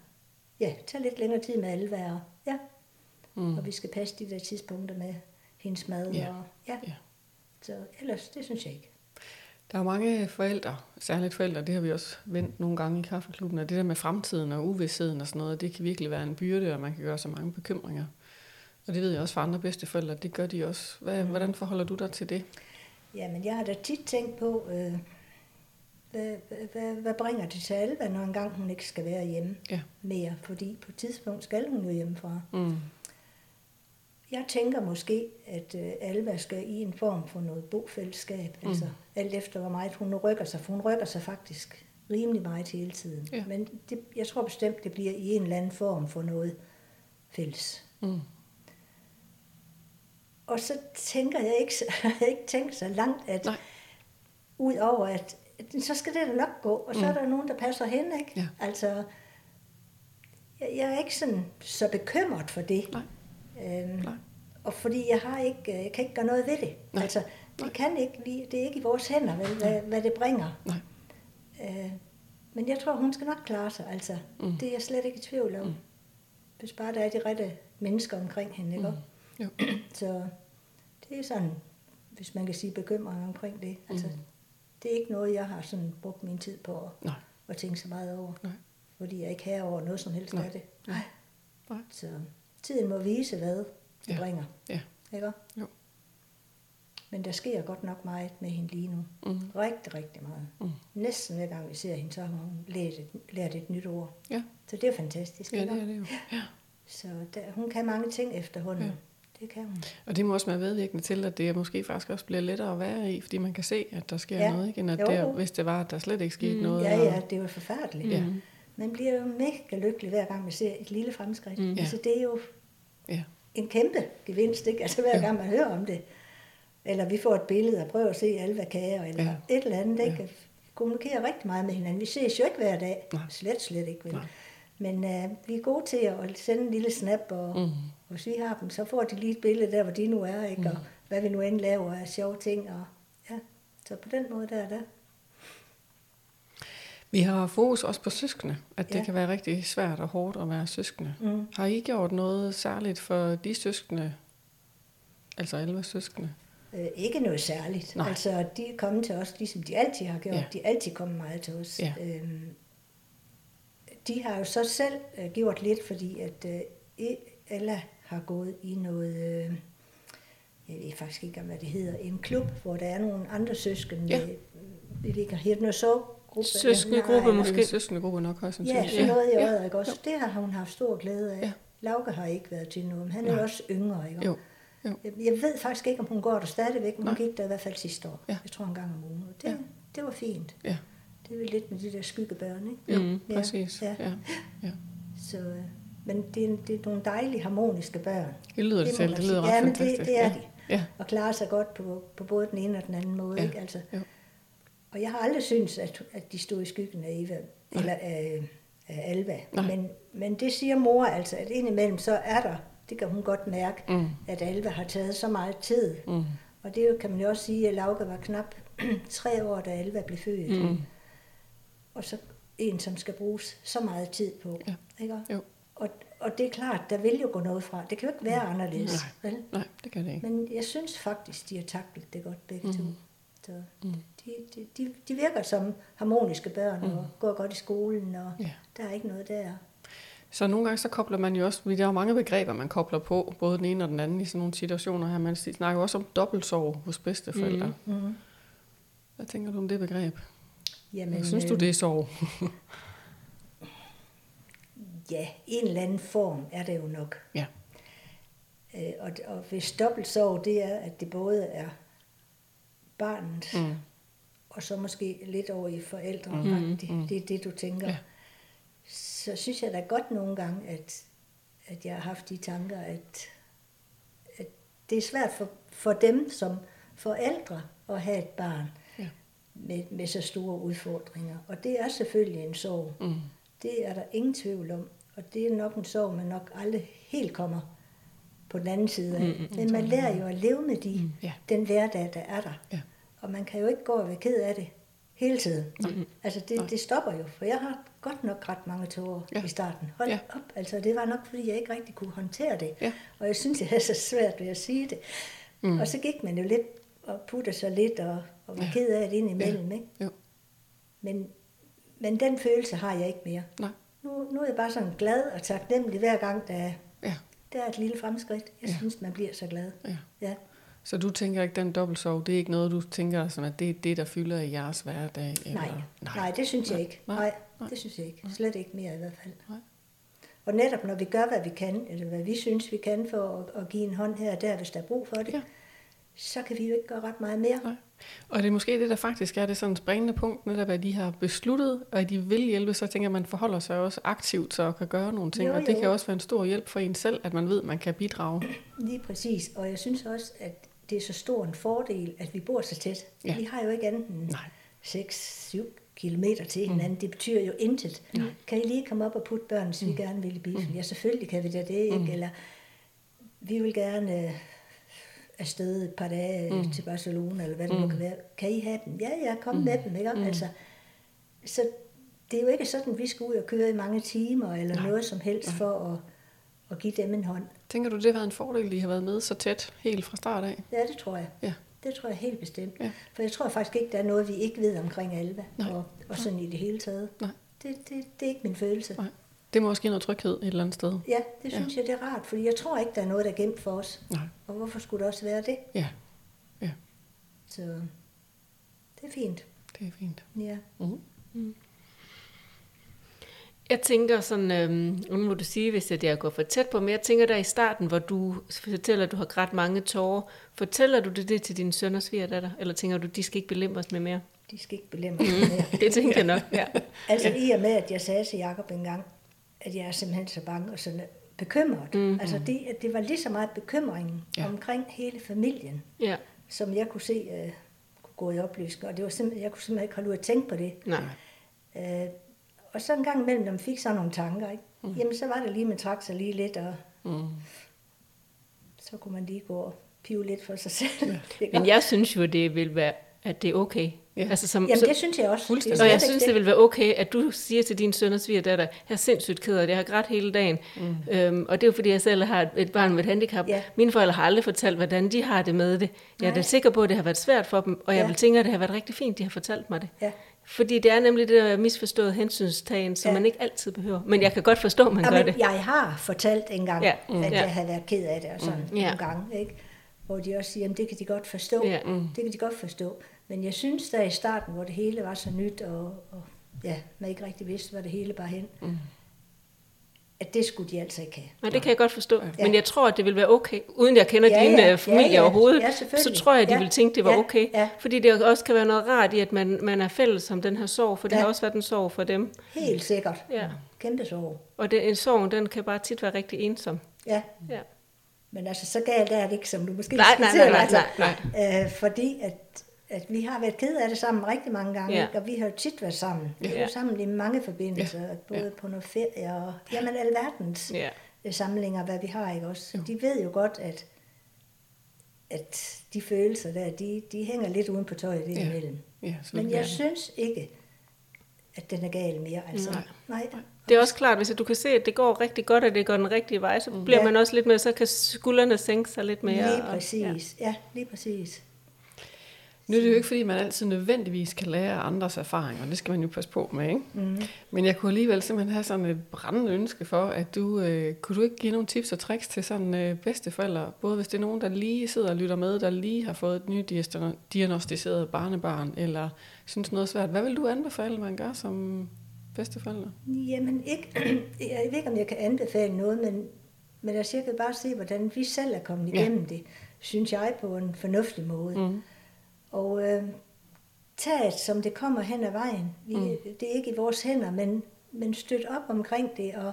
Ja, tag lidt længere tid med alle være. Ja. Mm. Og vi skal passe de der tidspunkter med hendes mad. Ja. Og, ja. Ja. Så ellers, det synes jeg ikke. Der er mange forældre, særligt forældre, det har vi også vendt nogle gange i kaffeklubben, at det der med fremtiden og uvidsheden og sådan noget, det kan virkelig være en byrde, og man kan gøre så mange bekymringer. Og det ved jeg også for andre bedsteforældre, det gør de også. Hvad, hvordan forholder du dig til det? Jamen, jeg har da tit tænkt på, øh, hvad, hvad, hvad, hvad bringer det til Alva, når engang hun ikke skal være hjemme Ja. mere? Fordi på et tidspunkt skal hun jo hjemmefra. Mm. Jeg tænker måske, at øh, Alva skal i en form for noget bofællesskab. Mm. Altså alt efter, hvor meget hun rykker sig. For hun rykker sig faktisk rimelig meget hele tiden. Ja. Men det, jeg tror bestemt, det bliver i en eller anden form for noget fælles. Mm. Og så tænker jeg ikke, [LAUGHS] jeg har ikke tænkt så langt, at Nej. ud over, at at så skal det da nok gå, og så mm. er der nogen, der passer hen, ikke? Ja. Altså, jeg, jeg er ikke sådan så bekymret for det. Nej. Øhm, Nej. Og fordi jeg har ikke, jeg kan ikke gøre noget ved det. Nej. Altså, vi Nej. kan ikke, vi, det er ikke i vores hænder, vel, hvad, hvad det bringer. Nej. Øh, men jeg tror, hun skal nok klare sig, altså. Mm. Det er jeg slet ikke i tvivl om. Mm. Hvis bare der er de rette mennesker omkring hende, ikke? Jo. [CLEARS THROAT] Så det er sådan, hvis man kan sige bekymring omkring det. Altså, mm. Det er ikke noget, jeg har sådan brugt min tid på at, Nej. at tænke så meget over. Nej. Fordi jeg ikke har over noget som helst Nej. af det. Nej. Nej. Så tiden må vise, hvad det Ja. bringer. Ja. Ikke? Jo. Men der sker godt nok meget med hende lige nu. Mm. Rigtig, rigtig meget. Mm. Næsten hver gang vi ser hende, så har hun lært et, lært et nyt ord. Ja. Så det er fantastisk. ja, det er det jo. Ja. Så der, hun kan mange ting efterhånden. Ja. Det kan hun. Og det må også være medvirkende til, at det måske faktisk også bliver lettere at være i, fordi man kan se, at der sker Ja. noget, ikke? end at Jo, jo. hvis det var, at der slet ikke skete Mm. noget. Ja, ja, det jo forfærdeligt. Ja. Man bliver jo mega lykkelig hver gang, man ser et lille fremskridt. Mm. Altså, det er jo Ja. en kæmpe gevinst, ikke? Altså hver Ja. gang man hører om det. Eller vi får et billede og prøver at se alva kager, eller Ja. et eller andet, ikke? Ja. Kommunikerer rigtig meget med hinanden. Vi ses jo ikke hver dag. Nej. Slet, slet ikke. Vel? Nej. Men uh, vi er gode til at sende en lille snap, og mm. hvis vi har dem, så får de lige et billede der, hvor de nu er, ikke? Mm. og hvad vi nu end laver af sjove ting. Og, ja. Så på den måde der er der. Vi har fokus også på søskende, at det Ja. kan være rigtig svært og hårdt at være søskende. Mm. Har I gjort noget særligt for de søskende, altså 11 søskende? Øh, ikke noget særligt. Nej. Altså, de er kommet til os, ligesom de altid har gjort. Ja. De er altid kommet meget til os. Ja. Øhm, de har jo så selv øh, gjort lidt, fordi at øh, E- Ella har gået i noget, øh, jeg ved faktisk ikke, hvad det hedder, en klub, hvor der er nogle andre søskende. Ja. Ja. Det ligger her, noget så gruppe. Søskendegruppe Nej, måske. Måske. Søskende gruppe nok højst Ja, sådan noget i ja. øjet, ikke også? Det har hun haft stor glæde af. Ja. Ja. Lauke har ikke været til noget, men han er Nej. også yngre, ikke? Jo. jo. Jeg, jeg ved faktisk ikke, om hun går der stadigvæk, men hun Nej. gik der i hvert fald sidste år. Ja. Jeg tror en gang om ugen. Det, Ja. ja. det var fint. Ja, Det er jo lidt med de der skyggebørn, ikke? jo, Mm. ja. præcis. Ja. Ja. Ja. Ja. Så, øh, men det er, det er nogle dejlige, harmoniske børn. Det lyder det, man det lyder ret ja, men fantastisk. det, det er ja. de. Ja. Og klarer sig godt på, på både den ene og den anden måde, Ja. ikke? Altså, Jo. Og jeg har aldrig syntes, at, at de stod i skyggen af Eva, eller af, af Alva. Nej. Men, men det siger mor altså, at indimellem så er der, det kan hun godt mærke, Mm. at Alva har taget så meget tid. Mm. Og det kan man jo også sige, at Lauke var knap [CLEARS THROAT] tre år, da Alva blev født. Mm. Og så en, som skal bruges så meget tid på. Ja. Ikke? Jo. Og, og det er klart, der vil jo gå noget fra. Det kan jo ikke være anderledes. Vel? Nej, det kan det ikke. Men jeg synes faktisk, de har taklet det godt begge Mhm. to. Så Mm. De, de, de, de virker som harmoniske børn og går godt i skolen, og Ja. der er ikke noget der. Så nogle gange så kobler man jo også, fordi der er jo mange begreber, man kobler på, både den ene og den anden i sådan nogle situationer her. Man snakker jo også om dobbeltsorg hos bedsteforældre. Mm. Mm. Hvad tænker du om det begreb? Jamen, Men, synes du, øh, det er sorg? [LAUGHS] Ja, en eller anden form er det jo nok. ja. Øh, og, og hvis dobbeltsorg, det er, at det både er barnet, Mm. Mm. og så måske lidt over i forældrene, Mm, mm. det, mm. det er det, du tænker. Ja. Så synes jeg da godt nogle gange, at, at jeg har haft de tanker, at, at det er svært for, for dem, som forældre at have et barn Ja. med, med så store udfordringer. Og det er selvfølgelig en sorg. Mm. Det er der ingen tvivl om. Og det er nok en sorg, man nok aldrig helt kommer på den anden side af. Mm, Men man lærer jo at leve med de, mm, ja. den hverdag, der er der. Ja. Og man kan jo ikke gå og være ked af det hele tiden. Mm. Altså det, det stopper jo, for jeg har godt nok ret mange tårer Ja. i starten. Hold Ja. op, altså det var nok, fordi jeg ikke rigtig kunne håndtere det. Ja. Og jeg synes, det er så svært ved at sige det. Mm. Og så gik man jo lidt og puttede sig lidt og, og var Ja. ked af det indimellem. Ja. Ikke? Jo. Men, men den følelse har jeg ikke mere. Nej. Nu, nu er jeg bare sådan glad og taknemmelig hver gang, der er, Ja. der er et lille fremskridt. Jeg ja. synes, man bliver så glad. ja. Ja. Så du tænker ikke, den dobbeltsorg, det er ikke noget, du tænker, sådan, at det er det, der fylder i jeres hverdag? Eller? Nej, nej, nej, det synes jeg ikke. Nej. Nej, Nej. det synes jeg ikke. Slet ikke mere i hvert fald. Nej. Og netop når vi gør, hvad vi kan, eller hvad vi synes, vi kan for at, at give en hånd her og der, hvis der er brug for det, Ja. så kan vi jo ikke gøre ret meget mere. Nej. Og det er måske det, der faktisk er det sådan springende punkt, netop at de har besluttet, og at de vil hjælpe, så tænker at man forholder sig også aktivt, så kan gøre nogle ting. Jo, og det jo. kan også være en stor hjælp for en selv, at man ved, at man kan bidrage. Lige præcis. Og jeg synes også, at det er så stor en fordel, at vi bor så tæt. Ja. Vi har jo ikke andet end Nej. 6-7 kilometer til hinanden. Mm. Det betyder jo intet. Mm. Kan I lige komme op og putte børn, hvis mm. vi gerne vil i biffen? Mm. Ja, selvfølgelig kan vi da det, ikke? Mm. Eller vi vil gerne øh, afsted et par dage mm. til Barcelona, eller hvad det mm. nu kan være. Kan I have dem? Ja, ja, kom mm. med dem, ikke? Mm. Altså, så det er jo ikke sådan, at vi skal ud og køre i mange timer, eller. Nej. noget som helst Nej. for at, at give dem en hånd. Tænker du, det har været en fordel, de har været med så tæt, helt fra start af? Ja, det tror jeg. Ja. Det tror jeg helt bestemt. Ja. For jeg tror faktisk ikke, der er noget, vi ikke ved omkring Alva, Nej. og, og sådan i det hele taget. Nej. Det, det, det er ikke min følelse. Nej. Det må også give noget tryghed et eller andet sted. Ja, det synes ja. jeg, det er rart, fordi jeg tror ikke, der er noget, der er gemt for os. Nej. Og hvorfor skulle det også være det? Ja, ja, Så det er fint. det er fint. Ja. Mm. Jeg tænker sådan, øhm, nu må du sige, hvis jeg der går for tæt på, men jeg tænker der i starten, hvor du fortæller, at du har grædt mange tårer, fortæller du det, det til din søn og svigerdatter, eller tænker du, de skal ikke belemres med mere? De skal ikke belemre mig mere. [LAUGHS] Det tænker jeg nok, ja. Altså i og med, at jeg sagde til Jacob engang, at jeg er simpelthen så bange og sådan bekymret. Mm. Altså det, det var lige så meget bekymringen Ja. omkring hele familien. Ja, som jeg kunne se uh, kunne gå i opløsning, og det var simpelthen, jeg kunne simpelthen ikke holde ud at tænke på det. nej. Uh, og så en gang imellem, når man fik sådan nogle tanker, ikke? Mm. jamen så var det lige, man trak sig lige lidt, og Mm. så kunne man lige gå og pive lidt for sig selv. Ja. [LAUGHS] Men jeg synes jo, det vil være, at det er okay. Ja. Altså, som, Jamen så- det synes jeg også. Fuldstændig. Og jeg synes, det vil være okay, at du siger til din søn og svigerdatter, jeg er sindssygt ked af det, jeg har grædt hele dagen. Mm. Øhm, og det er jo fordi, jeg selv har et- barn med et handicap. Ja. Mine forældre har aldrig fortalt, hvordan de har det med det. Jeg er da sikker på, at det har været svært for dem, og jeg Ja. vil tænke, at det har været rigtig fint, de har fortalt mig det. Ja. Fordi det er nemlig det der misforstået hensynstagen, som Ja. man ikke altid behøver. Men jeg kan godt forstå, at man Ja, gør men det. jeg har fortalt engang, Ja, mm. at Ja. jeg havde været ked af det, og sådan mm. Nogle gange, ikke? hvor de også siger, at det kan de godt forstå. Ja. Mm. Det kan de godt forstå. Men jeg synes, der i starten, hvor det hele var så nyt, og, og ja, man ikke rigtig vidste, hvad det hele bare hen, mm. At det skulle de altså ikke have. Nej, det kan jeg godt forstå. Ja. Men jeg tror, at det vil være okay, uden jeg kender Ja, dine ja. ja, familie Ja, ja. overhovedet, Ja, så tror jeg, at de Ja. vil tænke, det var Ja, okay. ja. Fordi det også kan være noget rart i, at man, man er fælles om den her sorg, for det Ja. har også været en sorg for dem. Helt sikkert. Ja. Kæmpe sorg. Og det, en sorg, den kan bare tit være rigtig ensom. Ja, Ja. men altså så galt er det ikke, som du måske Nej, nej, skitserer, nej, altså. nej, Øh, fordi at, at vi har været ked af det sammen rigtig mange gange, Ja. og vi har jo tit været sammen. Vi har Ja. jo sammen i mange forbindelser, ja. både Ja. på noget ferie og jamen alverdens Ja. ja. samlinger, hvad vi har, ikke også? De ved jo godt, at, at de følelser der, de, de hænger lidt uden på tøjet. Ja, Men ja. jeg synes ikke, at den er gal mere. Altså, Nej. nej. Det er også klart, hvis du kan se, at det går rigtig godt, og det går den rigtige vej, så bliver Ja. man også lidt mere, så kan skuldrene sænke sig lidt mere. Lige og- præcis. Ja. ja, lige præcis. Nu er det jo ikke, fordi man altid nødvendigvis kan lære andres erfaringer. Det skal man jo passe på med, ikke? Mm. Men jeg kunne alligevel simpelthen have sådan et brændende ønske for, at du, øh, kunne du ikke give nogle tips og tricks til sådan øh, bedsteforældre? Både hvis det er nogen, der lige sidder og lytter med, der lige har fået et nydiagnostiseret barnebarn, eller synes noget svært. Hvad vil du anbefale, man gør som bedsteforældre? Jamen, ikke, [CLEARS THROAT] jeg ved ikke, om jeg kan anbefale noget, men, men altså, jeg kan bare se, hvordan vi selv er kommet Ja. igennem det, synes jeg, på en fornuftig måde. Mm. Og øh, taget, som det kommer hen ad vejen. Vi, mm. Det er ikke i vores hænder, men, men støt op omkring det, og,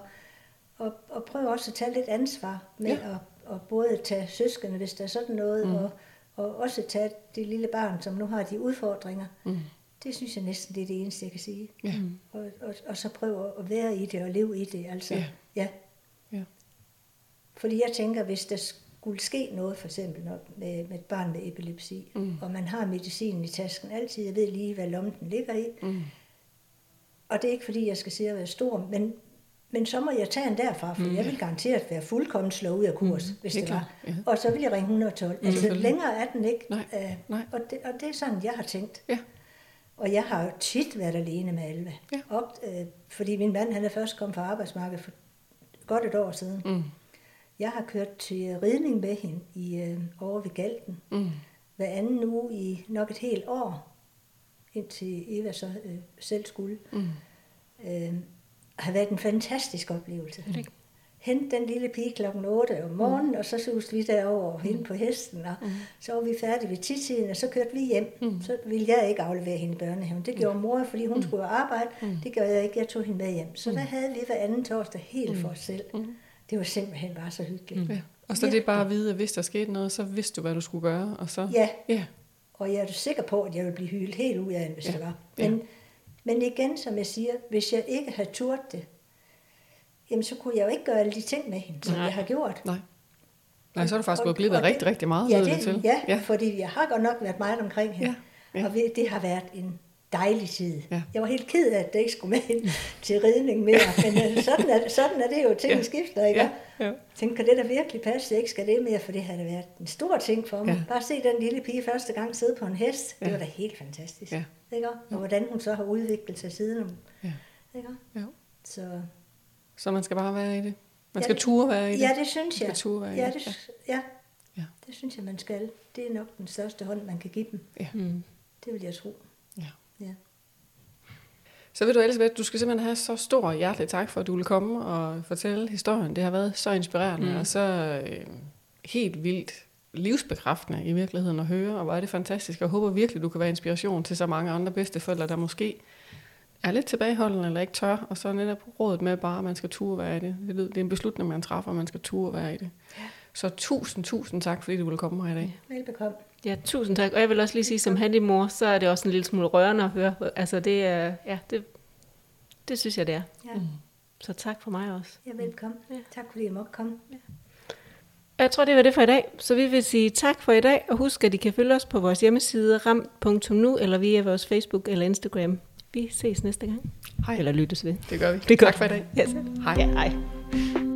og, og prøv også at tage lidt ansvar med Ja. at, at både tage søskende, hvis der er sådan noget, mm. og, og også tage det lille barn, som nu har de udfordringer. Mm. Det synes jeg næsten, det er det eneste, jeg kan sige. Ja. Og, og, og så prøve at være i det og leve i det. Altså, Ja. ja. Ja. Fordi jeg tænker, hvis der skulle ske noget, for eksempel når, med, med et barn med epilepsi, mm. og man har medicinen i tasken altid, jeg ved lige, hvad lommen den ligger i, Mm. og det er ikke fordi, jeg skal sige at være stor, men, men så må jeg tage en derfra, for mm. jeg vil garanteret være fuldkommen slået ud af kurs, mm. hvis Helt det var. ja. Og så vil jeg ringe 112. Mm. Altså længere er den ikke. Nej, Øh, nej. Og, det, og det er sådan, jeg har tænkt. Ja. Og jeg har jo tit været alene med Alva. Ja. Op, øh, fordi min mand, han er først kommet fra arbejdsmarkedet for godt et år siden. Mm. Jeg har kørt til ridning med hende i, øh, over ved Galten. Mm. Hver anden uge i nok et helt år, indtil Eva så øh, selv skulle. Mm. Øh, har været en fantastisk oplevelse. Hente den lille pige klokken 8 om morgenen, mm. og så suste vi derover og hende på hesten, og mm. så var vi færdige ved tidtiden, og så kørte vi hjem. Mm. Så ville jeg ikke aflevere hende i børnehaven. Det gjorde mor, fordi hun mm. skulle arbejde. Mm. Det gjorde jeg ikke, jeg tog hende med hjem. Så der havde vi hver anden torsdag helt for os selv. Mm. Det var simpelthen bare så hyggeligt. Ja. Og så det er bare at vide, at hvis der skete noget, så vidste du, hvad du skulle gøre. Og så... Ja, Ja. og jeg er sikker på, at jeg vil blive hyldet helt ud af det, hvis Ja. det var. Ja. Men, men igen, som jeg siger, hvis jeg ikke havde turt det, jamen så kunne jeg jo ikke gøre alle de ting med hende, som Nej. jeg har gjort. Nej. Nej, så er du faktisk Og- gået glip af og rigtig, det- rigtig meget, ja, det det, til. Ja, ja. ja, fordi jeg har godt nok været meget omkring hende. Ja, ja. Og det har været en dejlig tid. Ja. Jeg var helt ked af, at det ikke skulle med hende til ridning mere. [LAUGHS] Men øh, sådan er, sådan er det jo, tingene Ja. skifter, ikke? Ja, ja. Tænkte, kan det da virkelig passe, jeg ikke skal det mere, for det har da været en stor ting for mig. Ja. Bare se den lille pige første gang sidde på en hest, det Ja. var da helt fantastisk. Ja. Ikke? Og hvordan hun så har udviklet sig siden. Ja. Ikke? Ja. Så, Så man skal bare være i det. Man Ja, skal det- turde være i det. ja, det synes Man jeg. skal turde være i ja, det. det, ja. Ja. det synes jeg, man skal. Det er nok den største hånd, man kan give dem. Ja. Mm. Det vil jeg tro. Ja. Ja. Så ved du, Elisabeth, du skal simpelthen have så stor og hjertelig tak for, at du ville komme og fortælle historien. Det har været så inspirerende mm. og så øh, helt vildt livsbekræftende i virkeligheden at høre, og hvor er det fantastisk. Jeg håber virkelig, du kan være inspiration til så mange andre bedsteforældre, der måske er lidt tilbageholdende eller ikke tør, og så netop rådet med bare, at man skal turde være i det. Det, er en beslutning, man træffer, at man skal turde være i det. Så tusind, tusind tak, fordi du ville komme her i dag. Velbekomme. Ja, tusind tak. Og jeg vil også lige sige, som handymor, så er det også en lille smule rørende at høre. Altså det er, ja, det, det synes jeg, det er. Ja, Mm. Så tak for mig også. ja velkommen. Ja. Tak fordi jeg måtte komme. Og Jeg tror, det var det for i dag. Så vi vil sige tak for i dag, og husk, at I kan følge os på vores hjemmeside ram.nu, eller via vores Facebook eller Instagram. Vi ses næste gang. Hej. Eller lyttes ved. Det gør vi. Det gør tak for i dag. Yes. Hej. Ja, hej.